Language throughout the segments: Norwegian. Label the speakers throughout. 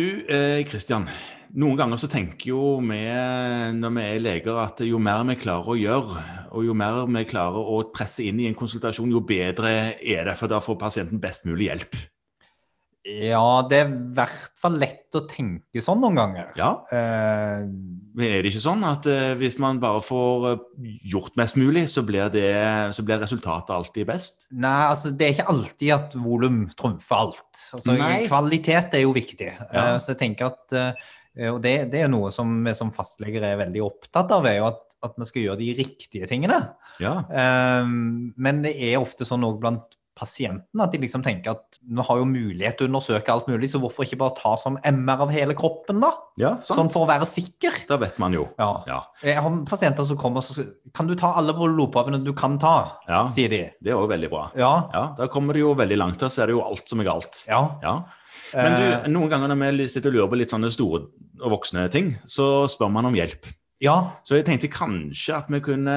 Speaker 1: Du Kristian, noen ganger så tenker jo vi når vi er leger at jo mer vi klarer å gjøre, og jo mer vi klarer å presse inn i en konsultasjon, jo bedre er det, for da får pasienten best mulig hjelp.
Speaker 2: Ja, det er i hvert fall lett å tenke sånn noen ganger.
Speaker 1: Ja. Eh, Men er det ikke sånn at eh, hvis man bare får eh, gjort mest mulig, så blir, det, så blir resultatet alltid best?
Speaker 2: Nei, altså det er ikke alltid at volum trumfer alt. Altså, kvalitet er jo viktig. Ja. Eh, så jeg tenker at Og det, det, er noe som vi som fastleger er veldig opptatt av, er jo at, at vi skal gjøre de riktige tingene.
Speaker 1: Ja.
Speaker 2: Men det er ofte sånn òg blant pasienten. At de liksom tenker at vi har jo mulighet til å undersøke alt mulig, så hvorfor ikke bare ta sånn MR av hele kroppen, da?
Speaker 1: Ja, sant.
Speaker 2: Sånn for å være sikker.
Speaker 1: Da vet man jo.
Speaker 2: Ja. ja. Jeg har pasienter som kommer og sier Kan du ta alle blodprøvene du kan ta?
Speaker 1: Ja.
Speaker 2: Sier de.
Speaker 1: Det er òg veldig bra.
Speaker 2: Ja.
Speaker 1: ja. Da kommer de jo veldig langt. Da ser du jo alt som er galt.
Speaker 2: Ja.
Speaker 1: ja. Men du, eh. noen ganger når vi sitter og lurer på litt sånne store og voksne ting, så spør man om hjelp.
Speaker 2: Ja.
Speaker 1: Så jeg tenkte kanskje at vi kunne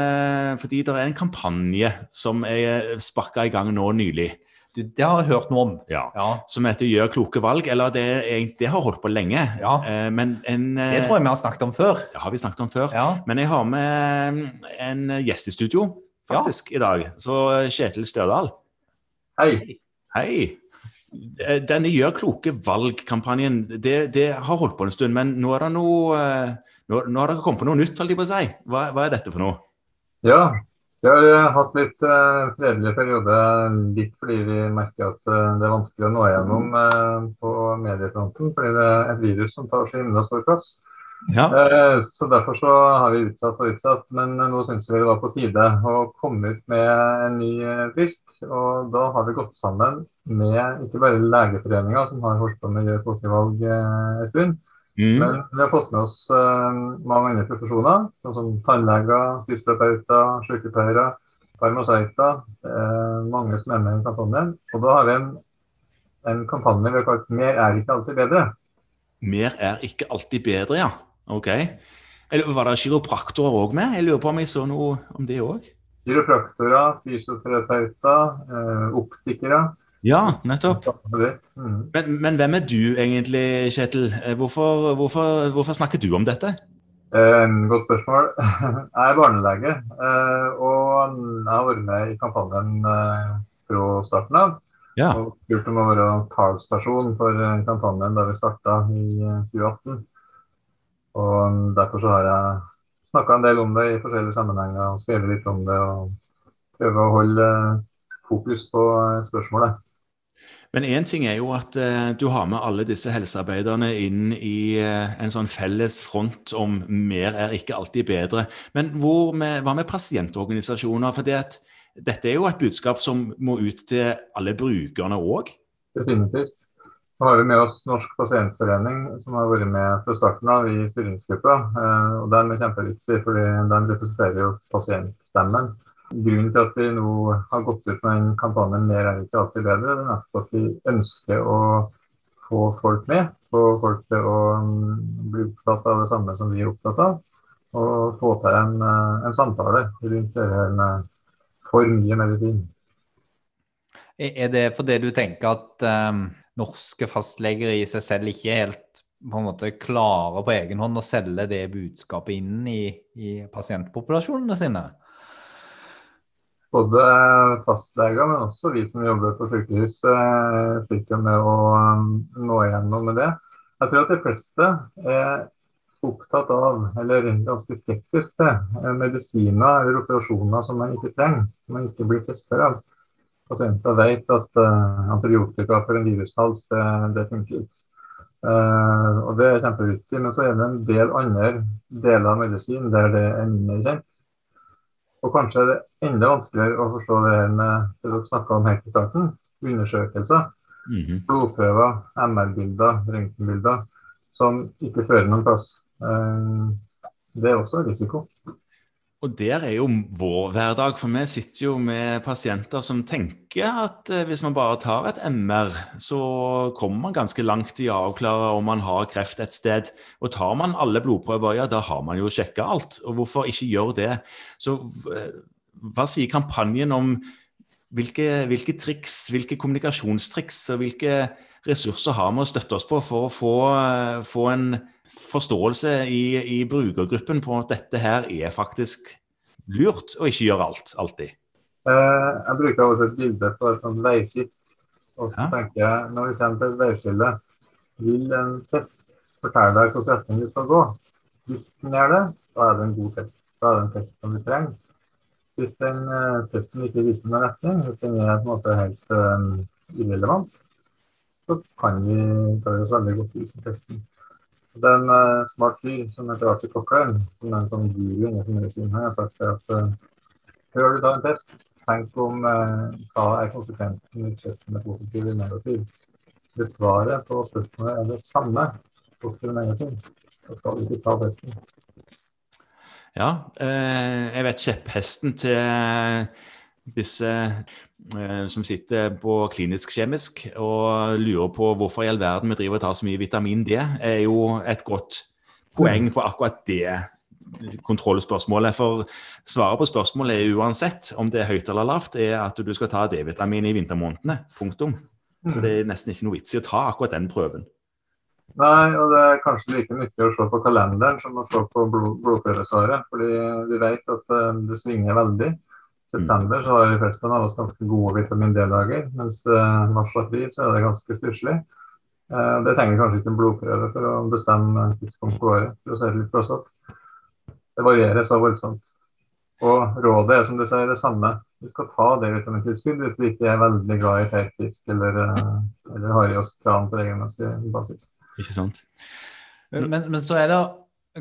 Speaker 1: Fordi det er en kampanje som er sparka i gang nå nylig.
Speaker 2: Det har jeg hørt noe om.
Speaker 1: Ja. ja. Som heter 'Gjør kloke valg'. Eller det, det har holdt på lenge.
Speaker 2: Ja.
Speaker 1: Eh, men en,
Speaker 2: det tror jeg vi har snakket om før.
Speaker 1: Det har vi snakket om før.
Speaker 2: Ja.
Speaker 1: Men jeg har med en gjest i studio faktisk i dag. Så Kjetil Størdal.
Speaker 3: Hei.
Speaker 1: Hei. Eh, denne Gjør kloke valg-kampanjen det, det, har holdt på en stund, men nå er det noe nå, nå har dere kommet på noe nytt, holdt jeg på å si. Hva, hva, er dette for noe?
Speaker 3: Ja, vi har hatt litt uh, fredelig periode litt fordi vi merker at uh, det er vanskelig å nå igjennom uh, på mediefronten. Fordi det er et virus som tar så himla stor plass.
Speaker 1: Ja.
Speaker 3: så Derfor så har vi utsatt og utsatt. Men nå syns vi det var på tide å komme ut med en ny frist. Og da har vi gått sammen med ikke bare Legeforeninga, som har holdt på med Gjør folkevalg en stund, Mm. Men vi har fått med oss uh, mange andre profesjoner, sånn som tannleger, fysioterapeuter, sykepleiere, farmasøyter. Uh, mange som er med i kampanjen. Og da har vi en, en kampanje vi har kalt 'Mer er ikke alltid bedre'.
Speaker 1: Mer er ikke alltid bedre, ja. Ok. Eller Var det kiropraktorer òg med? Jeg lurer på om jeg så noe om det òg?
Speaker 3: Kiropraktorer, fysioterapeuter, uh, optikere.
Speaker 1: Ja, nettopp. Mm. Men, men, hvem er du egentlig, Kjetil? Eh, hvorfor, hvorfor, hvorfor snakker du om dette?
Speaker 3: Eh, godt spørsmål. Jeg er barnelege, eh, og jeg har vært med i kampanjen eh, fra starten av.
Speaker 1: Ja.
Speaker 3: Og spurt om å være talsperson for kampanjen da vi starta i 2018. Og Derfor så har jeg snakka en del om det i forskjellige sammenhenger og skrevet litt om det. Og prøve å holde fokus på spørsmålet.
Speaker 1: Men én ting er jo at eh, du har med alle disse helsearbeiderne inn i eh, en sånn felles front om mer er ikke alltid bedre. Men med, hva med pasientorganisasjoner? For det dette er jo et budskap som må ut til alle brukerne òg?
Speaker 3: Definitivt. Nå har vi med oss Norsk pasientforening, som har vært med fra starten av i styringsgruppa. Eh, og Den er kjempeviktig, fordi den representerer jo pasientstemmen. Grunnen til at vi nå har gått ut med en kampanje 'Mer er ikke alltid bedre', det er at vi ønsker å få folk med. Få folk til å mm, bli opptatt av det samme som vi er opptatt av. Og få til en, eh, en samtale rundt det her med for mye medisin.
Speaker 2: Er det fordi du tenker at um, norske fastleger i seg selv ikke helt på en måte klarer på egen hånd å selge det budskapet inn i, i pasientpopulasjonene sine?
Speaker 3: Både fastleger, men også vi som jobber på sykehus, eh, sliter med å um, nå igjennom med det. Jeg tror at de fleste er opptatt av, eller ganske skeptisk til, eh, medisiner eller operasjoner som man ikke trenger, som man ikke blir testet av. Pasienter vet at uh, antibiotika for en virushals, det, det funker ikke. Uh, og Det er kjempeviktig. Men så er det en del andre deler av medisin der det er mindre kjent. Og kanskje er det enda vanskeligere å forstå det her med det dere snakka om helt i starten, undersøkelser. Mm -hmm. Blodprøver, MR-bilder, røntgenbilder som ikke fører noen plass. Eh, det er også risiko.
Speaker 1: Og der er jo vår hverdag, for vi sitter jo med pasienter som tenker at eh, hvis man bare tar et MR, så kommer man ganske langt i å avklare om man har kreft et sted. Og tar man alle blodprøver, ja da har man jo sjekka alt. Og hvorfor ikke gjøre det? Så eh, hva sier kampanjen om hvilke, hvilke triks, hvilke kommunikasjonstriks og hvilke ressurser har vi å støtte oss på for å få, få en forståelse i, i, brukergruppen på at dette her er faktisk lurt, og ikke gjøre alt alltid?
Speaker 3: Eh, jeg bruker også et bilde på et sånt veiskilt. Og så tenker jeg, når vi kommer til et veiskille, vil en test fortelle deg hvilken retning du skal gå? Hvis den gjør det, da er det en god test. Da er det en test som du trenger. Hvis den uh, testen ikke viser noen retning, hvis den er på en måte helt uh, irrelevant, så kan vi ta oss veldig godt ut av testen. Er uh, smart fyr som heter Arthur Cochrane, som er en sånn guru innenfor medisin, har sagt at uh, før du tar en test, tenk om uh, hva er konsekvensen i testen med positiv eller negativ. Svaret på spørsmålet er det samme, positiv eller negativ, så skal du ikke ta testen.
Speaker 1: Ja, eh, jeg vet kjepphesten til disse eh, som sitter på klinisk kjemisk og lurer på hvorfor i all verden vi driver og tar så mye vitamin D, er jo et godt poeng på akkurat det kontrollspørsmålet. For svaret på spørsmålet er uansett om det er høyt eller lavt, er at du skal ta D-vitamin i vintermånedene. Punktum. Så det er nesten ikke noe vits i å ta akkurat den prøven.
Speaker 3: Nei, og det er kanskje like mye å se på kalenderen som å se på blod, blodføresvaret. Fordi vi vet at uh, det svinger veldig. I september så har de fleste av oss ganske gode vitamin D-dager, mens uh, mars og april så er det ganske stusslig. Uh, det trenger kanskje ikke en blodprøve for å bestemme tidspunkt på året, for å si det litt blåsete. Det varierer så voldsomt. Og rådet er som du sier det samme. Du skal ta D-vitamintilskudd hvis du ikke er veldig glad i feit fisk eller, eller harriost tran på regelmessig basis.
Speaker 1: Ikke sant?
Speaker 2: Men, men, så er det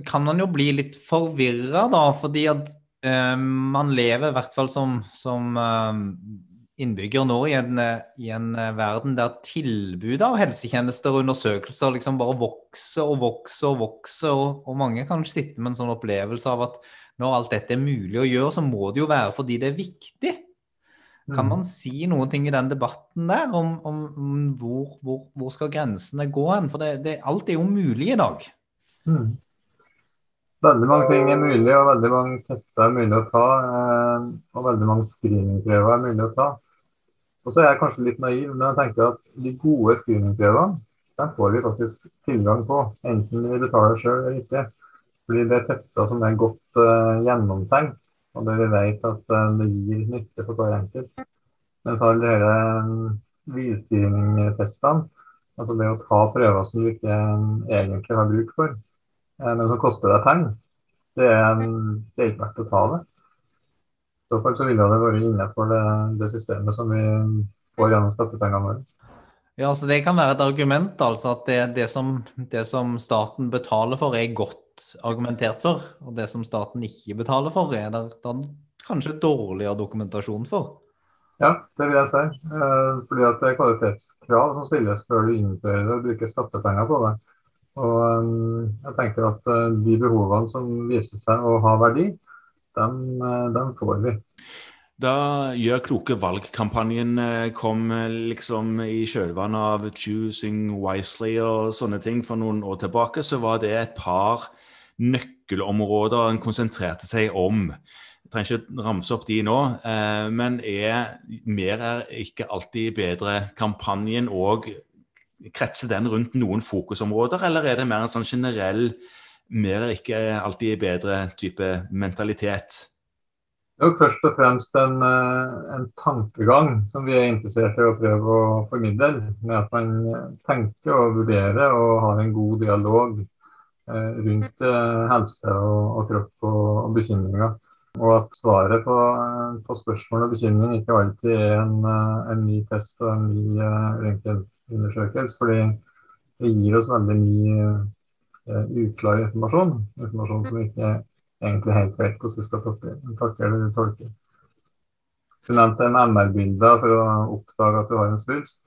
Speaker 2: Kan man jo bli litt forvirra, da, fordi at man lever i hvert fall som, som uh, innbygger nå i en, i en, verden der tilbudet av helsetjenester og undersøkelser liksom bare vokser og vokser og vokser, og, og mange kan sitte med en sånn opplevelse av at når alt dette er mulig å gjøre, så må det jo være fordi det er viktig. Kan man mm. si noen ting i den debatten der om, om, om hvor, hvor, hvor, skal grensene gå hen? For det, det, alt er jo mulig i dag. Mm.
Speaker 3: Veldig mange ting er mulig, og veldig mange tester er mulig å ta. Eh, og veldig mange screeningprøver er mulig å ta. Og så er jeg kanskje litt naiv, men jeg tenker at de gode screeningprøvene dem får vi faktisk tilgang på, enten vi betaler sjøl eller ikke. Fordi det er tester som er godt uh, gjennomtenkt og det vi vet at uh, det gir nytte for hver enkelt. Mens alle disse eh, hvileskrivningstestene, altså det å ta prøver som du ikke eh, egentlig har bruk for, men som koster deg penger, det er, det er ikke verdt å ta det. I så fall så ville det vært innenfor det, det systemet som vi får gjennom skattepengene våre.
Speaker 2: Ja, så Det kan være et argument, altså at det, det, som, det, som, staten betaler for, er godt argumentert for. Og det som staten ikke betaler for, er det kanskje dårligere dokumentasjon for.
Speaker 3: Ja, det vil jeg si. Eh, fordi at det er kvalitetskrav som stilles før du innfører det og bruker skattepenger på det. Og eh, jeg tenker at eh, de behovene som viser seg å ha verdi, dem, dem får vi.
Speaker 1: Da Gjør kloke valg-kampanjen eh, kom liksom i kjølvannet av 'Choosing Wisely' og sånne ting for noen år tilbake, så var det et par nøkkelområder en konsentrerte seg om. Jeg trenger ikke ramse opp de nå, men er mer er ikke alltid bedre kampanjen og kretser den rundt noen fokusområder, eller er det mer en sånn generell mer er ikke alltid bedre type mentalitet?
Speaker 3: Det er jo først og fremst en, eh, en, tankegang som vi er interessert i å prøve å formidle. Med at man tenker og vurderer og har en god dialog eh, rundt eh, helse og, og kropp og, og, bekymringer. Og at svaret på, på, spørsmål og bekymring ikke alltid er en, en ny test og en ny røntgenundersøkelse. Fordi det gir oss veldig mye uklar informasjon. Informasjon som ikke egentlig helt vet hvordan vi skal takle eller tolke. Du nevnte MR-bilder for å oppdage at du har en svulst.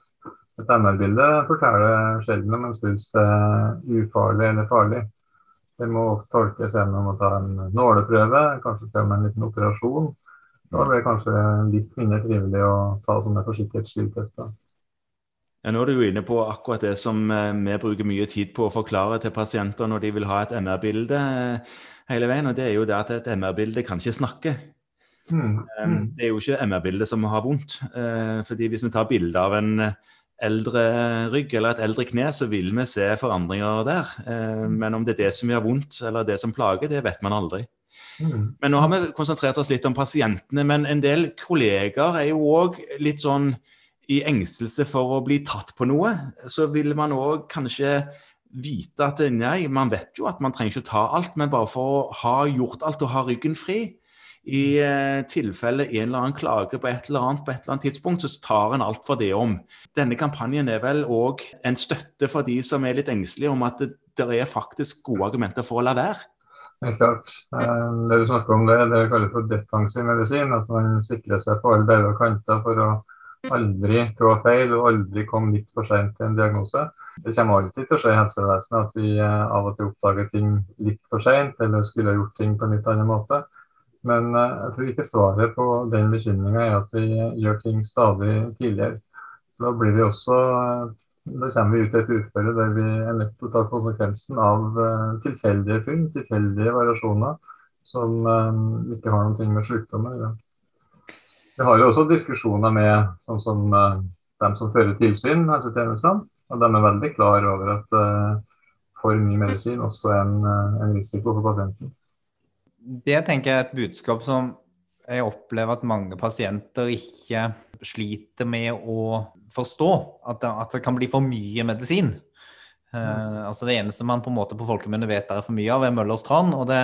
Speaker 3: Et MR-bilde forteller sjelden om en svulst er ufarlig eller farlig. Det må tolkes gjennom å ta en nåleprøve, kanskje til og med en liten operasjon. Da blir det kanskje litt mindre trivelig å ta sånne forsikringsskyldtester.
Speaker 1: Ja, nå er du jo inne på akkurat det som eh, vi bruker mye tid på å forklare til pasienter når de vil ha et MR-bilde hele veien, og det er jo det at et MR-bilde kan ikke snakke. Mm. Det er jo ikke MR-bildet som har vondt. Uh, fordi hvis vi tar bilde av en, eldre rygg eller et eldre kne, så vil vi se forandringer der. Eh, men om det er det som gjør vondt eller det som plager, det vet man aldri. Mm. Men nå har vi konsentrert oss litt om pasientene, men en del kolleger er jo òg litt sånn i engstelse for å bli tatt på noe. Så vil man òg kanskje vite at nei, man vet jo at man trenger ikke å ta alt, men bare for å ha gjort alt og ha ryggen fri, i eh, tilfelle en eller annen klager på et eller annet på et eller annet tidspunkt, så tar en alt for det om. Denne kampanjen er vel òg en støtte for de som er litt engstelige om at det, det er faktisk gode argumenter for å la være.
Speaker 3: Helt klart. Eh, det du snakker om det, det kalles for defensiv medisin. At man sikrer seg på alle bauger og kanter for å aldri trå feil og aldri komme litt for sent til en diagnose. Det kommer alltid til å skje i helsevesenet at vi eh, av og til oppdager ting litt for sent, eller skulle ha gjort ting på en litt annen måte. Men eh, jeg tror ikke svaret på den bekymringa er at vi gjør ting stadig tidligere. Da blir vi også eh, da kommer vi ut i et uføre der vi er nødt til å ta konsekvensen av tilfeldige funn, tilfeldige variasjoner som ikke har noe med sykdom å gjøre. Vi har jo også diskusjoner med sånn som uh, dem som fører tilsyn, helsetjenestene. Og de er veldig klar over at for mye medisin også er en, en risiko for pasienten
Speaker 2: det tenker jeg er et budskap som jeg opplever at mange pasienter ikke sliter med å forstå. At det, at det kan bli for mye medisin. Uh, altså Det eneste man på en måte på folkemunne vet det er for mye av, er Møllers tran. Og det,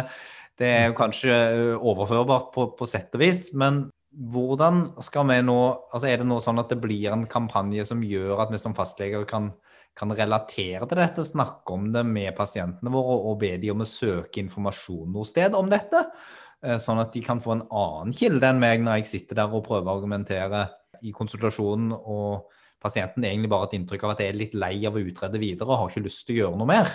Speaker 2: det er jo kanskje overførbart på, på sett og vis. Men hvordan skal vi nå altså Er det nå sånn at det blir en kampanje som gjør at vi som fastleger kan kan relatere til dette, snakke om det med pasientene våre og be de om å søke informasjon noe sted om dette. Eh, sånn at de kan få en annen kilde enn meg når jeg sitter der og prøver å argumentere i konsultasjonen, og pasienten egentlig bare har et inntrykk av at jeg er litt lei av å utrede videre og har ikke lyst til å gjøre noe mer.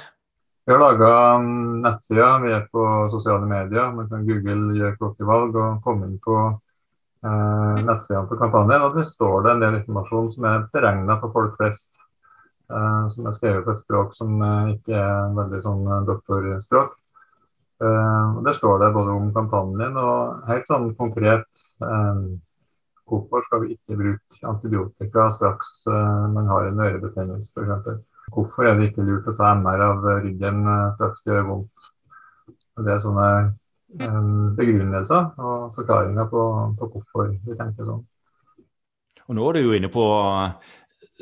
Speaker 3: Vi har laga nettsider, vi er på sosiale medier. Man kan google 'gjør klokkevalg og komme inn på eh, nettsidene på kampanjen. og Det står det en del informasjon som er beregna for folk flest. Eh, som er skrevet på et språk som eh, ikke er veldig sånn eh, doktorspråk. Der står det både om kampanjen og helt sånn konkret hvorfor skal vi ikke bruke antibiotika straks man har en ørebetennelse f.eks. Hvorfor er det ikke lurt å ta MR av ryggen straks det gjør vondt. Det er sånne begrunnelser og forklaringer på, på hvorfor vi tenker sånn.
Speaker 1: Og Nå er du jo inne på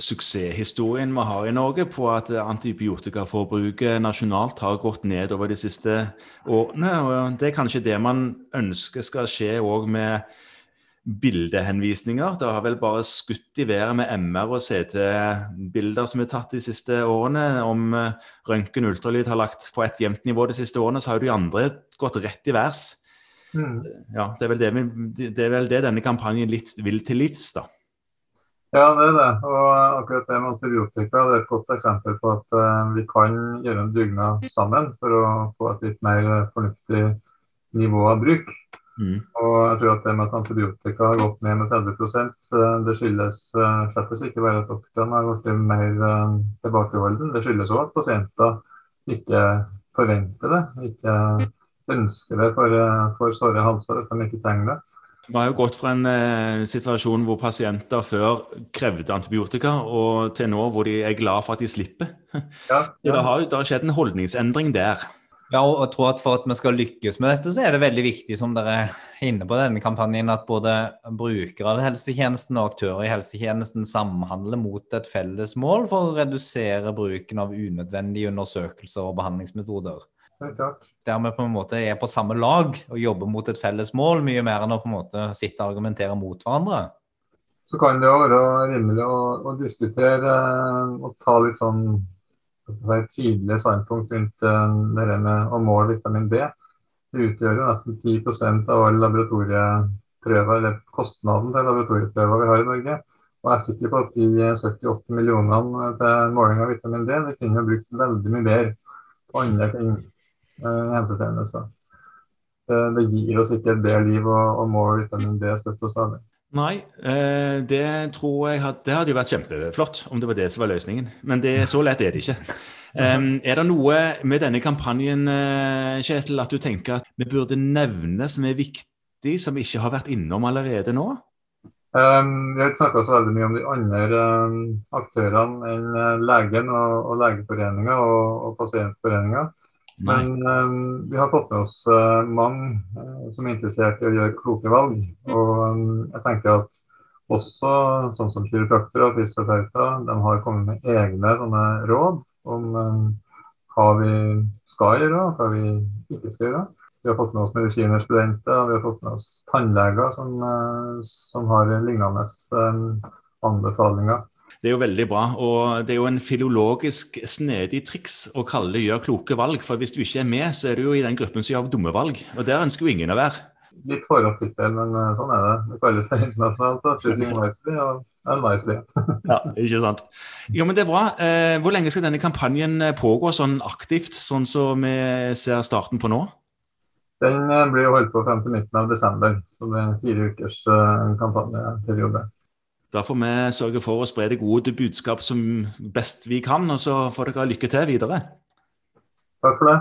Speaker 1: suksesshistorien vi har i Norge på at antibiotikaforbruket nasjonalt har gått ned over de siste årene. og Det er kanskje det man ønsker skal skje òg med bildehenvisninger. Det har vel bare skutt i været med MR og CT-bilder som er tatt de siste årene. Om røntgen ultralyd har lagt på et jevnt nivå de siste årene, så har jo de andre gått rett i værs. Mm. Ja, det, er det, det, er vel det, denne kampanjen litt, vil til livs, da.
Speaker 3: Ja, det er det. Og akkurat det med antibiotika det er et godt eksempel på at uh, vi kan gjøre en dugnad sammen for å få et litt mer fornuftig nivå av bruk. Mm. Og jeg tror at det med at antibiotika har gått ned med 30 uh, det skyldes uh, slett ikke bare at doktorene har blitt mer uh, tilbakeholden, det skyldes òg at pasienter ikke forventer det, ikke ønsker det for, for såre halser hvis de ikke trenger det.
Speaker 1: Vi har jo gått fra en eh, situasjon hvor pasienter før krevde antibiotika, og til nå hvor de er glad for at de slipper. Ja, ja. Det, har, det har skjedd en holdningsendring der.
Speaker 2: Ja, og jeg tror at For at vi skal lykkes med dette, så er det veldig viktig som dere er inne på denne kampanjen, at både brukere av helsetjenesten og aktører i helsetjenesten samhandler mot et felles mål for å redusere bruken av unødvendige undersøkelser og behandlingsmetoder der vi på en måte er på samme lag og jobber mot et felles mål, mye mer enn å på en måte sitte og argumentere mot hverandre.
Speaker 3: Så kan det jo være rimelig å, å diskutere og ta litt sånn tydelige standpunkt rundt uh, det med å måle vitamin D. Det utgjør jo nesten 10 av alle laboratorieprøver, eller kostnaden til laboratorieprøver vi har i Norge. Og jeg er sikker på at de 78 millionene til måling av vitamin D, de kunne brukt veldig mye mer på andre ting. Eh, det gir oss ikke et bedre liv å måle vitamin D støtt og stadig.
Speaker 1: Nei, eh, det tror jeg hadde, det hadde jo vært kjempeflott om det var det som var løsningen. Men det, så lett er det ikke. Um, er det noe med denne kampanjen eh, Kjetil, at du tenker at vi burde nevne som er viktig, som vi ikke har vært innom allerede nå?
Speaker 3: Um, vi har ikke snakka så veldig mye om de andre um, aktørene enn uh, legen og, og Legeforeninga og, og Pasientforeninga. Men um, vi har fått med oss uh, mange uh, som er interessert i å gjøre kloke valg. Og um, jeg tenker at også sånn som kiropraktorer og fysioterapeuter, de har kommet med egne sånne råd om um, hva vi skal gjøre og hva vi ikke skal gjøre. Vi har fått med oss medisinerstudenter, vi har fått med oss tannleger som, uh, som har lignende eh, anbefalinger.
Speaker 1: Det er jo veldig bra, og det er jo en filologisk snedig triks å kalle det 'gjør kloke valg'. For hvis du ikke er med, så er du jo i den gruppen som gjør dumme valg. Og der ønsker jo ingen å være.
Speaker 3: Litt forhåndstittel, men eh, sånn er det. Det kalles det internasjonalt. Choosing wisely og wisely.
Speaker 1: ja, ikke sant. Jo, men det er bra. Hvor lenge skal denne kampanjen pågå sånn aktivt, sånn som vi ser starten på nå?
Speaker 3: Den blir blir holdt på frem til midten av desember, så det er en fire ukers kampanjeperiode.
Speaker 1: Da får vi sørge for å spre det gode budskap som best vi kan, og så får dere lykke til videre.
Speaker 3: Takk for det.